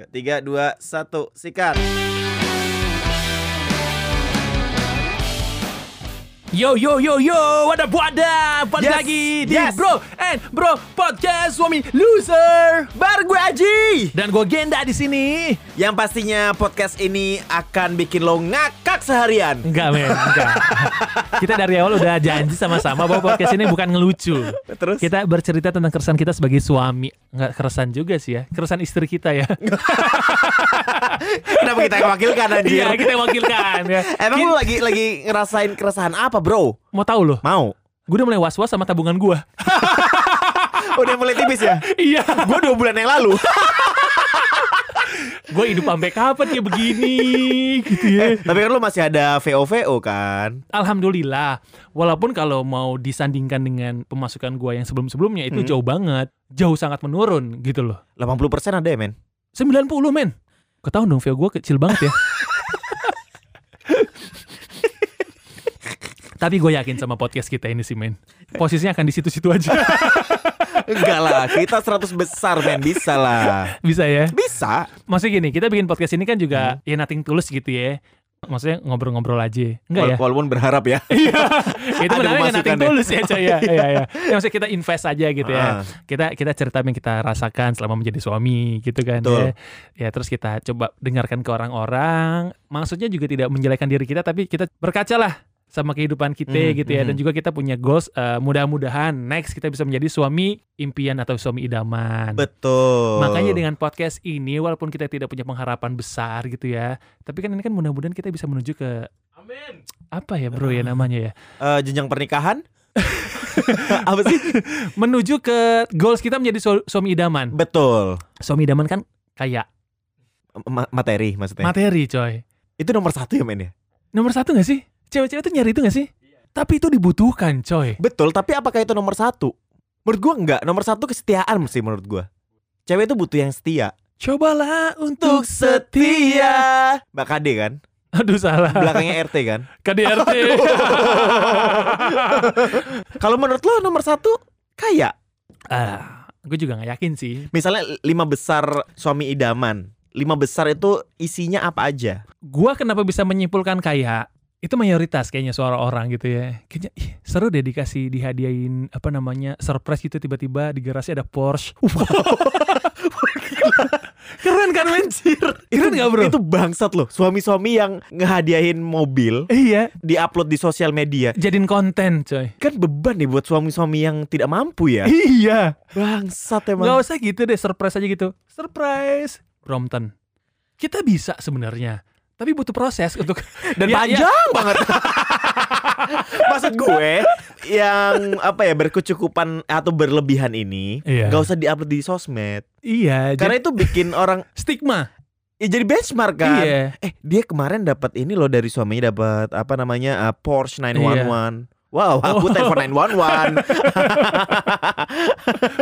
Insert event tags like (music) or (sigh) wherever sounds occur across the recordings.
Yuk, tiga, dua, satu, sikat. Yo yo yo yo, wadah wadah, balik Yes, lagi di yes. Bro and Bro Podcast Suami Loser. Bar gue Aji. Dan gue Genda di sini. Yang pastinya podcast ini akan bikin lo ngakak seharian. Enggak men, enggak. (laughs) kita dari awal udah janji sama-sama bahwa podcast ini bukan ngelucu. Terus? Kita bercerita tentang keresahan kita sebagai suami. Enggak keresahan juga sih ya, keresahan istri kita ya. (laughs) Kenapa kita yang wakilkan anjir? Iya, kita yang wakilkan ya. (laughs) Emang lu lagi lagi ngerasain keresahan apa, Bro? mau tahu loh? Mau? Gue udah mulai was-was sama tabungan gue. (laughs) Udah mulai tipis ya? iya. Gue dua bulan yang lalu. Gue hidup sampai kapan kayak begini (laughs) gitu ya. Tapi kan lu masih ada VO-VO kan? Alhamdulillah, walaupun kalau mau disandingkan dengan pemasukan gua yang sebelum-sebelumnya itu jauh banget, jauh sangat menurun gitu loh. 80% ada ya, men? 90 men. Ketahuan dong VO gua kecil banget ya. (laughs) Tapi gue yakin sama podcast kita ini sih men. Posisinya akan di situ-situ aja. (laughs) Enggak lah, kita 100 besar, men. Bisa lah. Bisa ya. Bisa. Maksudnya gini, kita bikin podcast ini kan juga ya nothing tulus gitu ya. Maksudnya ngobrol-ngobrol aja. Enggak ya? Wala- Walaupun berharap ya. (laughs) Iya, itu namanya pemasukan nothing ya. tulus ya coy ya. Iya, iya. Ya, maksudnya kita invest aja gitu ya. Ah. Kita kita cerita yang kita rasakan selama menjadi suami gitu kan Betul. ya. Ya terus kita coba dengarkan ke orang-orang. Maksudnya juga tidak menjelekan diri kita tapi kita berkaca lah sama kehidupan kita Hmm, gitu ya hmm. dan juga kita punya goals eh, mudah-mudahan next kita bisa menjadi suami impian atau suami idaman. Betul. Makanya dengan podcast ini walaupun kita tidak punya pengharapan besar gitu ya, tapi kan ini kan mudah-mudahan kita bisa menuju ke Amin. apa ya bro ya namanya ya? Eh, jenjang pernikahan? (laughs) Apa sih? menuju ke goals kita menjadi su- suami idaman. Betul. Suami idaman kan kayak Ma- materi maksudnya. materi coy. Itu nomor satu ya, men ya? Nomor satu gak sih? Cewek-cewek tuh nyari itu gak sih? Tapi itu dibutuhkan coy. Betul, tapi apakah itu nomor satu? Menurut gua enggak. Nomor satu kesetiaan sih menurut gua. Cewek itu butuh yang setia. Cobalah untuk setia. Mbak KD kan? Aduh salah. Belakangnya RT kan? KDRT. (laughs) Kalau menurut lo nomor satu kaya? ah, gue juga gak yakin sih. Misalnya lima besar suami idaman. Lima besar itu isinya apa aja? Gua kenapa bisa menyimpulkan kaya? Itu mayoritas kayaknya suara orang gitu ya. Kayaknya ih, seru deh dikasih dihadiahin apa namanya surprise gitu tiba-tiba di garasi ada Porsche. (laughs) Keren kan menjir? Keren gak bro? Itu bangsat loh. Suami-suami yang ngehadiahin mobil Iya, diupload di sosial media. jadiin konten coy. Kan beban nih buat suami-suami yang tidak mampu ya. Iya. Bangsat emang. usah gitu deh, surprise aja gitu. Surprise. Brompton. Kita bisa sebenarnya, tapi butuh proses untuk (laughs) Dan Ya, panjang banget. (laughs) Maksud gue yang apa ya berkecukupan atau berlebihan ini Iya. nggak usah diupload di sosmed. Iya, Karena jadi itu bikin orang (laughs) stigma. ya jadi benchmark kan. Iya. Eh dia kemarin dapat ini loh dari suaminya dapat apa namanya uh, Porsche 911. Wow, aku Oh. telepon 911.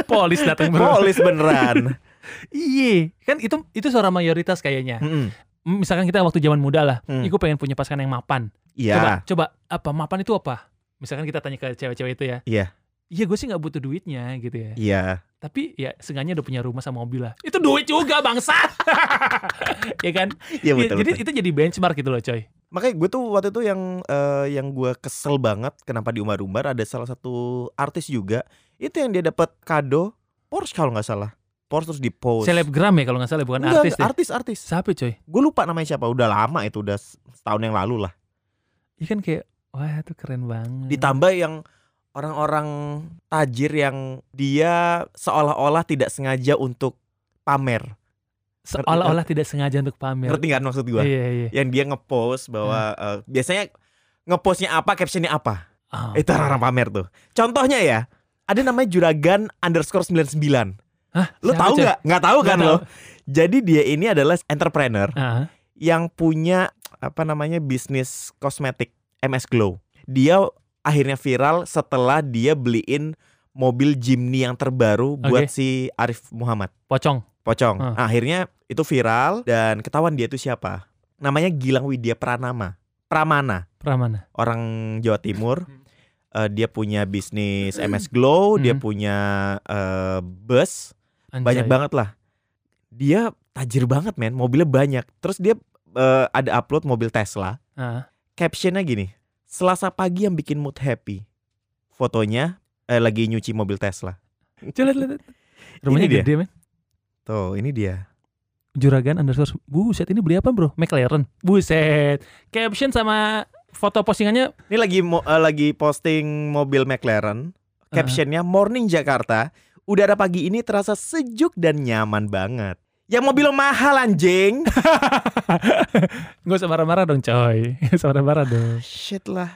Polis datang. Polis beneran. Iya, kan itu itu suara mayoritas kayaknya. Mm-mm. Misalkan kita waktu zaman muda lah, Hmm. Iku pengen punya pasangan yang mapan. Iya. Coba, coba apa mapan itu apa? Misalkan kita tanya ke cewek-cewek itu ya. Iya. Iya, gue sih nggak butuh duitnya gitu ya. Iya. Tapi ya seenggaknya udah punya rumah sama mobil lah. Itu duit juga bangsa. (laughs) ya kan? Iya betul. jadi betul. itu jadi benchmark gitu loh, coy. Makanya gue tuh waktu itu yang eh, yang gue kesel banget kenapa di umbar-umbar ada salah satu artis juga itu yang dia dapat kado Porsche kalau nggak salah. Porsche terus di post. Selebgram ya kalau nggak salah bukan Enggak, artis deh. artis artis. Siapa coy? Gue lupa namanya siapa. Udah lama itu udah setahun yang lalu lah. Iya kan kayak wah itu keren banget. Ditambah yang orang-orang tajir yang dia seolah-olah tidak sengaja untuk pamer. seolah-olah tidak sengaja untuk pamer. Ngerti kan maksud gue? Iya iya. Yang dia ngepost bahwa eh, biasanya ngepostnya apa, captionnya apa. Oh. Itu orang pamer tuh. Contohnya ya, ada namanya juragan underscore 99. Hah, Lo tahu nggak? Nggak tahu kan lo? Jadi dia ini adalah entrepreneur Ah, yang punya apa namanya bisnis kosmetik MS Glow. Dia akhirnya viral setelah dia beliin mobil Jimny yang terbaru buat Oke. si Arif Muhammad. pocong. Pocong. Ah. Nah, akhirnya itu viral dan ketahuan dia itu siapa. Namanya Gilang Widya Pranama. Pramana, Pramana. orang Jawa Timur. Eh, dia punya bisnis (clears throat) MS Glow, dia Hmm. punya eh, bus, Anjay. banyak banget lah. Dia tajir banget men, mobilnya banyak. Terus dia eh, ada upload mobil Tesla. Ah. Captionnya gini, Selasa pagi yang bikin mood happy. Fotonya eh, lagi nyuci mobil Tesla. Coba lihat. (laughs) Rumahnya Ini dia. gede men. Tuh, ini dia. Juragan underscore. Buset ini beli apa bro? McLaren. Buset. Caption sama foto postingannya. Ini lagi mo- eh, lagi posting mobil McLaren. Captionnya Morning Jakarta. Udara pagi ini terasa sejuk dan nyaman banget. Yang mobil mahal anjing. (laughs) Gak usah marah-marah dong coy. (laughs) Gak usah marah-marah dong. Shit lah.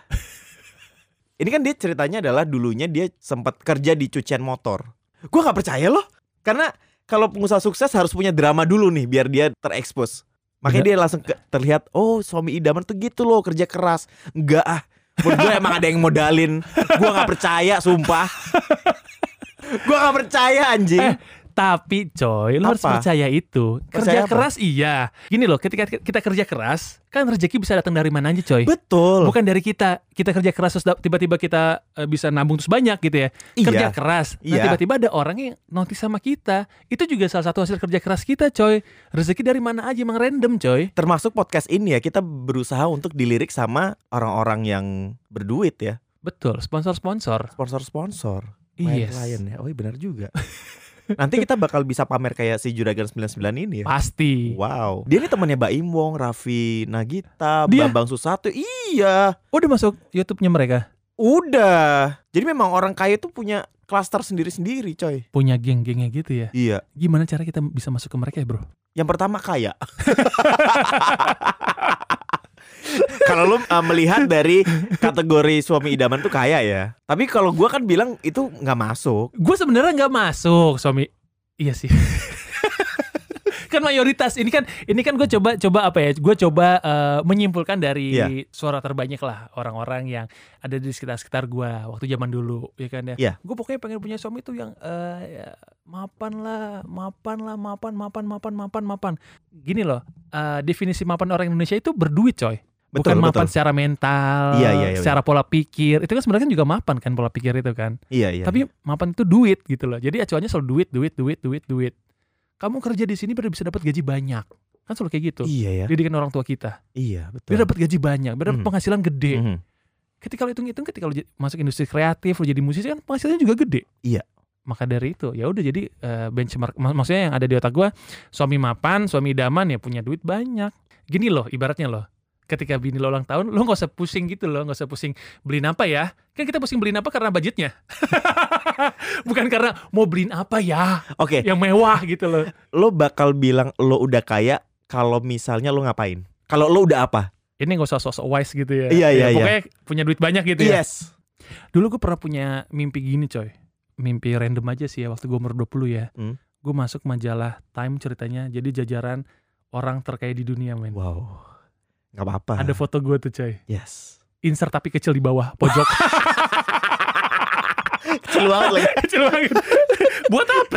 Ini kan dia ceritanya adalah dulunya dia sempat kerja di cucian motor. Gua nggak percaya loh. Karena kalau pengusaha sukses harus punya drama dulu nih biar dia terekspos. Makanya dia langsung ke- terlihat, oh suami idaman tuh gitu loh kerja keras. Enggak ah. Menurut gue emang ada yang modalin. Gua nggak percaya, sumpah. (laughs) Gua nggak percaya anjing. Eh, Tapi coy, lo harus percaya itu. Percaya Kerja apa? keras iya. Gini loh, ketika kita kerja keras, kan rezeki bisa datang dari mana aja coy. Betul. Bukan dari kita. Kita kerja keras terus tiba-tiba kita eh, bisa nabung terus banyak gitu ya. Kerja Iya. keras. Nah, Iya. tiba-tiba ada orang yang notice sama kita. Itu juga salah satu hasil kerja keras kita coy. Rezeki dari mana aja emang random coy. Termasuk podcast ini ya kita berusaha untuk dilirik sama orang-orang yang berduit ya. Betul, sponsor-sponsor. Sponsor-sponsor. Yes. Klien ya. Oh iya benar juga. (laughs) Nanti kita bakal bisa pamer kayak si Juragan 99 ini ya. Pasti. Wow. Dia nih temannya Mbak Imwong, Raffi Nagita, Dia? Bambang Susatyo. Iya. Udah masuk YouTube-nya mereka. Udah. Jadi memang orang kaya tuh punya klaster sendiri-sendiri, coy. Punya geng-gengnya gitu ya. Iya. Gimana cara kita bisa masuk ke mereka ya bro? Yang pertama kaya. (laughs) kalau lu uh, melihat dari kategori suami idaman tuh kaya ya. Tapi kalau gua kan bilang itu nggak masuk. Gue sebenarnya nggak masuk suami. Iya sih. (laughs) kan mayoritas ini kan ini kan gue coba coba apa ya gue coba eh, menyimpulkan dari Iya. suara terbanyak lah orang-orang yang ada di sekitar sekitar gue waktu zaman dulu ya kan ya Iya. gue pokoknya pengen punya suami tuh yang eh, ya, mapan lah mapan lah mapan mapan mapan mapan mapan gini loh eh, definisi mapan orang Indonesia itu berduit coy bukan Betul, mapan betul. secara mental Iya, iya, iya. secara pola pikir itu kan sebenarnya kan juga mapan kan pola pikir itu kan Iya, iya. tapi mapan itu duit gitu loh. Jadi acuannya selalu duit, duit, duit, duit, duit. Kamu kerja di sini biar bisa dapat gaji banyak. Kan selalu kayak gitu. iya ya. Didikan orang tua kita. Iya, betul. Biar dapat gaji banyak, biar dapat Mhm. penghasilan gede. Mhm. Ketika lo hitung-hitung ketika lo masuk industri kreatif, lo jadi musisi kan penghasilannya juga gede. Iya. Maka dari itu ya udah jadi eh, benchmark mak- maksudnya yang ada di otak gua suami mapan, suami idaman ya punya duit banyak. Gini loh ibaratnya loh. Ketika bini lo ulang tahun, lo nggak usah pusing gitu loh, nggak usah pusing beliin apa ya. Kan kita pusing beliin apa karena budgetnya. (laughs) Bukan karena mau beliin apa ya Oke, yang mewah gitu loh. lo bakal bilang lo udah kaya kalau misalnya lo ngapain? Kalau lo udah apa? Ini nggak usah sosok wise gitu ya. Iya, Ya, iya, iya. Pokoknya punya duit banyak gitu ya. Yes. Dulu gue pernah punya mimpi gini coy. Mimpi random aja sih ya waktu gue umur 20 ya. Hmm. Gue masuk majalah Time ceritanya. Jadi jajaran orang terkaya di dunia men. Wow. Gak apa-apa. Ada foto gue tuh coy. Yes. Insert tapi kecil di bawah pojok. (laughs) Kecil banget lagi. (laughs) kecil banget. Buat apa?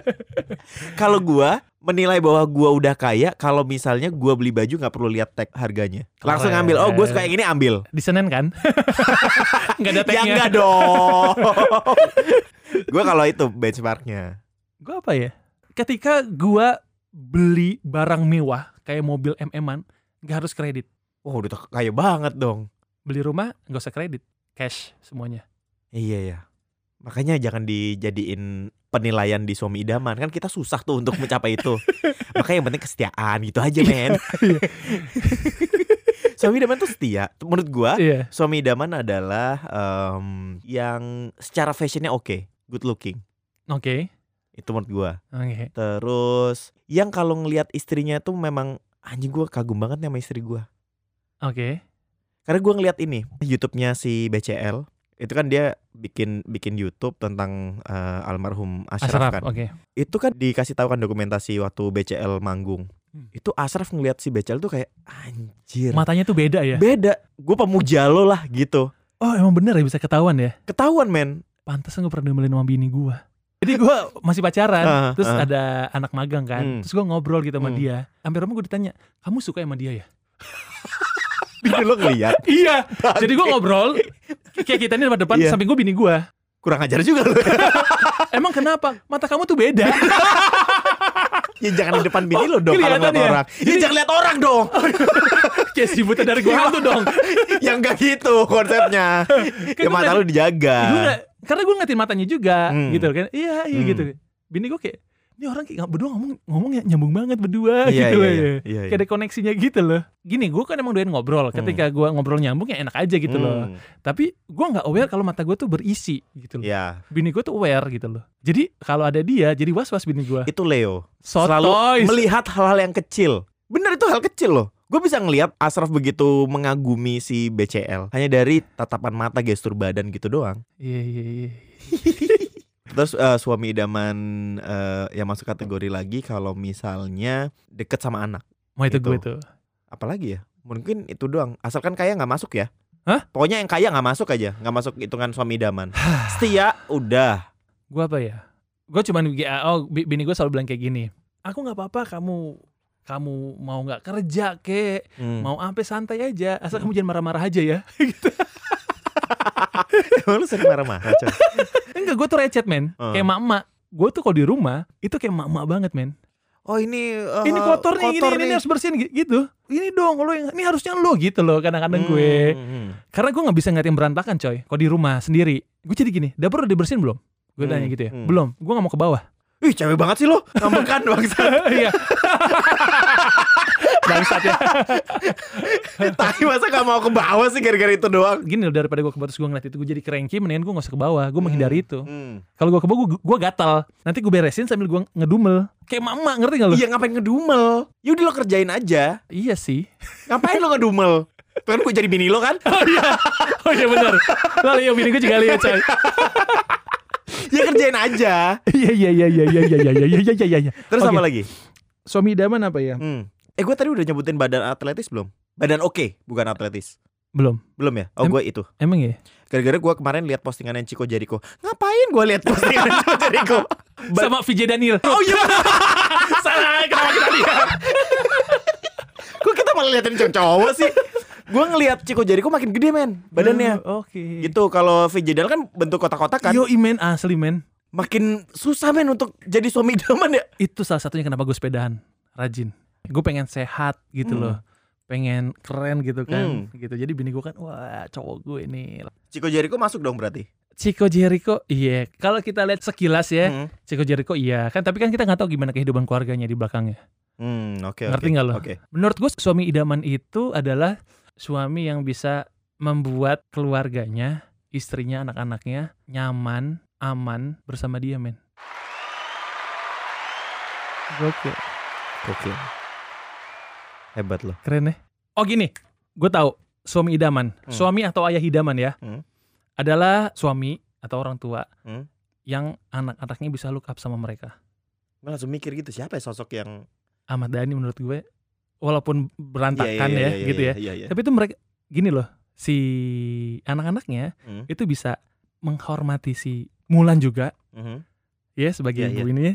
(laughs) Kalau gua menilai bahwa gua udah kaya kalau misalnya gua beli baju nggak perlu lihat tag harganya. Langsung Keren. ambil. Oh, gua suka yang ini ambil. Di Senen kan? Nggak ada Ya tagnya. enggak dong. gua kalau itu benchmarknya. Gue apa ya? Ketika gua beli barang mewah kayak mobil MM-an, nggak harus kredit. Wah, udah kaya banget dong. Beli rumah nggak usah kredit, cash semuanya. Iya ya. Makanya jangan dijadiin penilaian di suami idaman kan kita susah tuh untuk mencapai itu. (laughs) Makanya yang penting kesetiaan gitu aja men. (laughs) (laughs) suami idaman tuh setia. Menurut gua Iya. suami idaman adalah em, yang secara fashionnya oke, good looking. Oke. Itu menurut gua. Oke. Terus yang kalau ngelihat istrinya tuh memang anjing gua kagum banget nih sama istri gua. Oke. Karena gua ngeliat ini YouTube-nya si BCL itu kan dia bikin bikin YouTube tentang eh, almarhum Ashraf, Ashraf, kan. oke. Itu kan dikasih tahu kan dokumentasi waktu BCL manggung. Hmm. Itu Ashraf ngeliat si BCL tuh kayak anjir. Matanya tuh beda ya. Beda. Gue pemuja lo lah gitu. Oh, emang bener ya bisa ketahuan ya. Ketahuan men. Pantes gue pernah diomelin sama bini gua. Jadi gua masih pacaran, Ah, terus ah. ada anak magang kan. Hmm. Terus gua ngobrol gitu sama Hmm. dia. Sampai rumah gua ditanya, "Kamu suka sama dia ya?" (laughs) Bini lo ngeliat. (laughs) iya. Jadi gua ngobrol kayak kita ini depan depan Iya. samping gua bini gua. Kurang ajar juga lo. (laughs) Emang kenapa? Mata kamu tuh beda. Ya jangan di depan bini lo dong kalau ngeliat ya? orang. Ya jangan lihat orang dong. Kayak si buta dari gua hantu dong. Yang enggak gitu konsepnya. (laughs) ya mata lu dijaga. Nggak- karena gue ngeliatin matanya juga Hmm. gitu kan. Iya, iya Hmm. gitu. Bini gue kayak ini orang kayak berdua ngomong ngomong ya nyambung banget berdua Iya, gitu iya, loh iya, ya. iya, Kayak ada koneksinya gitu loh. Gini, gue kan emang doyan ngobrol. Ketika gue ngobrol nyambung ya enak aja gitu loh. Hmm, Tapi gue nggak aware kalau mata gue tuh berisi gitu loh. Ya, Bini gue tuh aware gitu loh. Jadi kalau ada dia, jadi was was bini gue. itu Leo. Selalu Sotoy. melihat hal-hal yang kecil. Bener itu hal kecil loh. Gue bisa ngelihat Asraf begitu mengagumi si BCL hanya dari tatapan mata, gestur badan gitu doang. Iya iya iya. (laughs) Terus eh, suami idaman eh, yang masuk kategori lagi kalau misalnya deket sama anak. Mau itu Gitu. gue tuh. Apalagi ya? Mungkin itu doang. Asalkan kaya nggak masuk ya. Hah? Pokoknya yang kaya nggak masuk aja, nggak masuk hitungan suami idaman. (sighs) Setia udah. Gue apa ya? Gue cuman oh bi- bini gue selalu bilang kayak gini. Aku nggak apa-apa kamu kamu mau nggak kerja kek? Hmm. mau sampai santai aja asal kamu jangan marah-marah aja ya. (laughs) Emang lu sering marah-marah, enggak gue tuh recet men. Hmm. kayak mak-mak. Gue tuh kalau di rumah itu kayak mak-mak banget men. Oh ini eh, ini kotor nih kotor ini, ini harus bersihin gi- gitu. Ini dong lo yang ini harusnya lo gitu loh kadang-kadang gue. Hmm, hmm. karena gue nggak bisa ngeliatin berantakan coy kalau di rumah sendiri. Gue jadi gini dapur udah dibersihin belum? Gue Hmm, tanya gitu ya. hmm. belum gue nggak mau ke bawah. Ih cewek banget sih lo Ngambekan (laughs) bangsa. Iya (laughs) bangsat ya. (laughs) Tapi masa gak mau ke bawah sih gara-gara itu doang? Gini loh daripada gue ke bawah terus gue ngeliat itu gue jadi cranky mendingan gue gak usah ke bawah. Gue menghindari itu. Hmm. kalau gue ke bawah gue, gue gatal. Nanti gue beresin sambil gue ngedumel. Kayak mama ngerti gak lo Iya ngapain ngedumel? Yaudah lo kerjain aja. Iya sih. Ngapain lo ngedumel? (laughs) Tuh kan gue jadi bini lo kan? Oh iya. Oh iya benar. Lalu ya bini gue juga lihat coy. (laughs) Ya kerjain aja. Iya iya iya iya iya iya iya iya iya iya. Iya Terus Oke. apa lagi? Suami idaman apa ya? Hmm. Eh gue tadi udah nyebutin badan atletis belum? Badan oke bukan atletis. Belum. Belum ya? Oh Em- gue itu. emang ya? Gara-gara gue kemarin lihat postingan Chico Jericho. Ngapain gue lihat postingan (laughs) Chico Jericho? Ba- sama VJ Daniel. Oh iya. (laughs) Salah kenapa kita lihat. Kok kita malah liatin cowok (laughs) sih? Gue ngelihat Chico Jericho makin gede men Badannya. Oke. Gitu kalau VJ Dal kan bentuk kotak-kotak kan yo imen asli men. Makin susah men untuk jadi suami idaman ya. Itu salah satunya kenapa gue sepedahan rajin gue pengen sehat gitu Hmm. loh pengen keren gitu kan Hmm. gitu jadi bini gue kan wah cowok gue ini Chico Jericho masuk dong berarti Chico Jericho iya kalau kita lihat sekilas ya Hmm. Chico Jericho iya kan tapi kan kita nggak tahu gimana kehidupan keluarganya di belakangnya Hmm, oke Ngerti nggak lo? Oke. menurut gue suami idaman itu adalah suami yang bisa membuat keluarganya istrinya anak-anaknya nyaman aman bersama dia men Oke, Oke. Hebat loh. keren ya. Oh gini, gue tahu suami idaman, Hmm. suami atau ayah idaman ya, Hmm. adalah suami atau orang tua Hmm. yang anak-anaknya bisa look up sama mereka. Gue langsung mikir gitu siapa ya sosok yang Ahmad Dhani menurut gue, walaupun berantakan Iya, iya, ya, iya, gitu ya. Iya, iya. Tapi itu mereka gini loh, si anak-anaknya Hmm. itu bisa menghormati si Mulan juga, Mhm. ya sebagai ibu ini.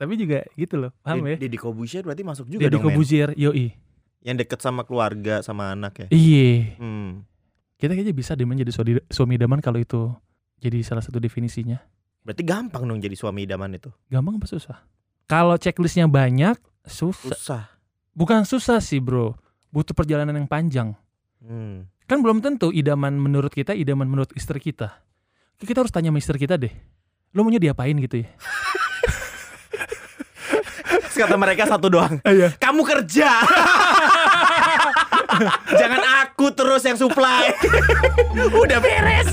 Tapi juga gitu loh, paham ya? Deddy Kobusier berarti masuk juga Deddy dong men. Kobuzier, yoi. Yang deket sama keluarga sama anak ya. Iya. Hmm. Kita kayaknya bisa deh menjadi suami, suami idaman kalau itu jadi salah satu definisinya. Berarti gampang dong jadi suami idaman itu. Gampang apa susah? Kalau checklistnya banyak, susah. Susah. Bukan susah sih bro, butuh perjalanan yang panjang. Hmm. Kan belum tentu idaman menurut kita, idaman menurut istri kita. Kita harus tanya sama istri kita deh. Lo maunya diapain gitu ya? (laughs) Kata mereka satu doang. Iya. Kamu kerja. (laughs) Jangan aku terus yang supply. (laughs) Udah beres.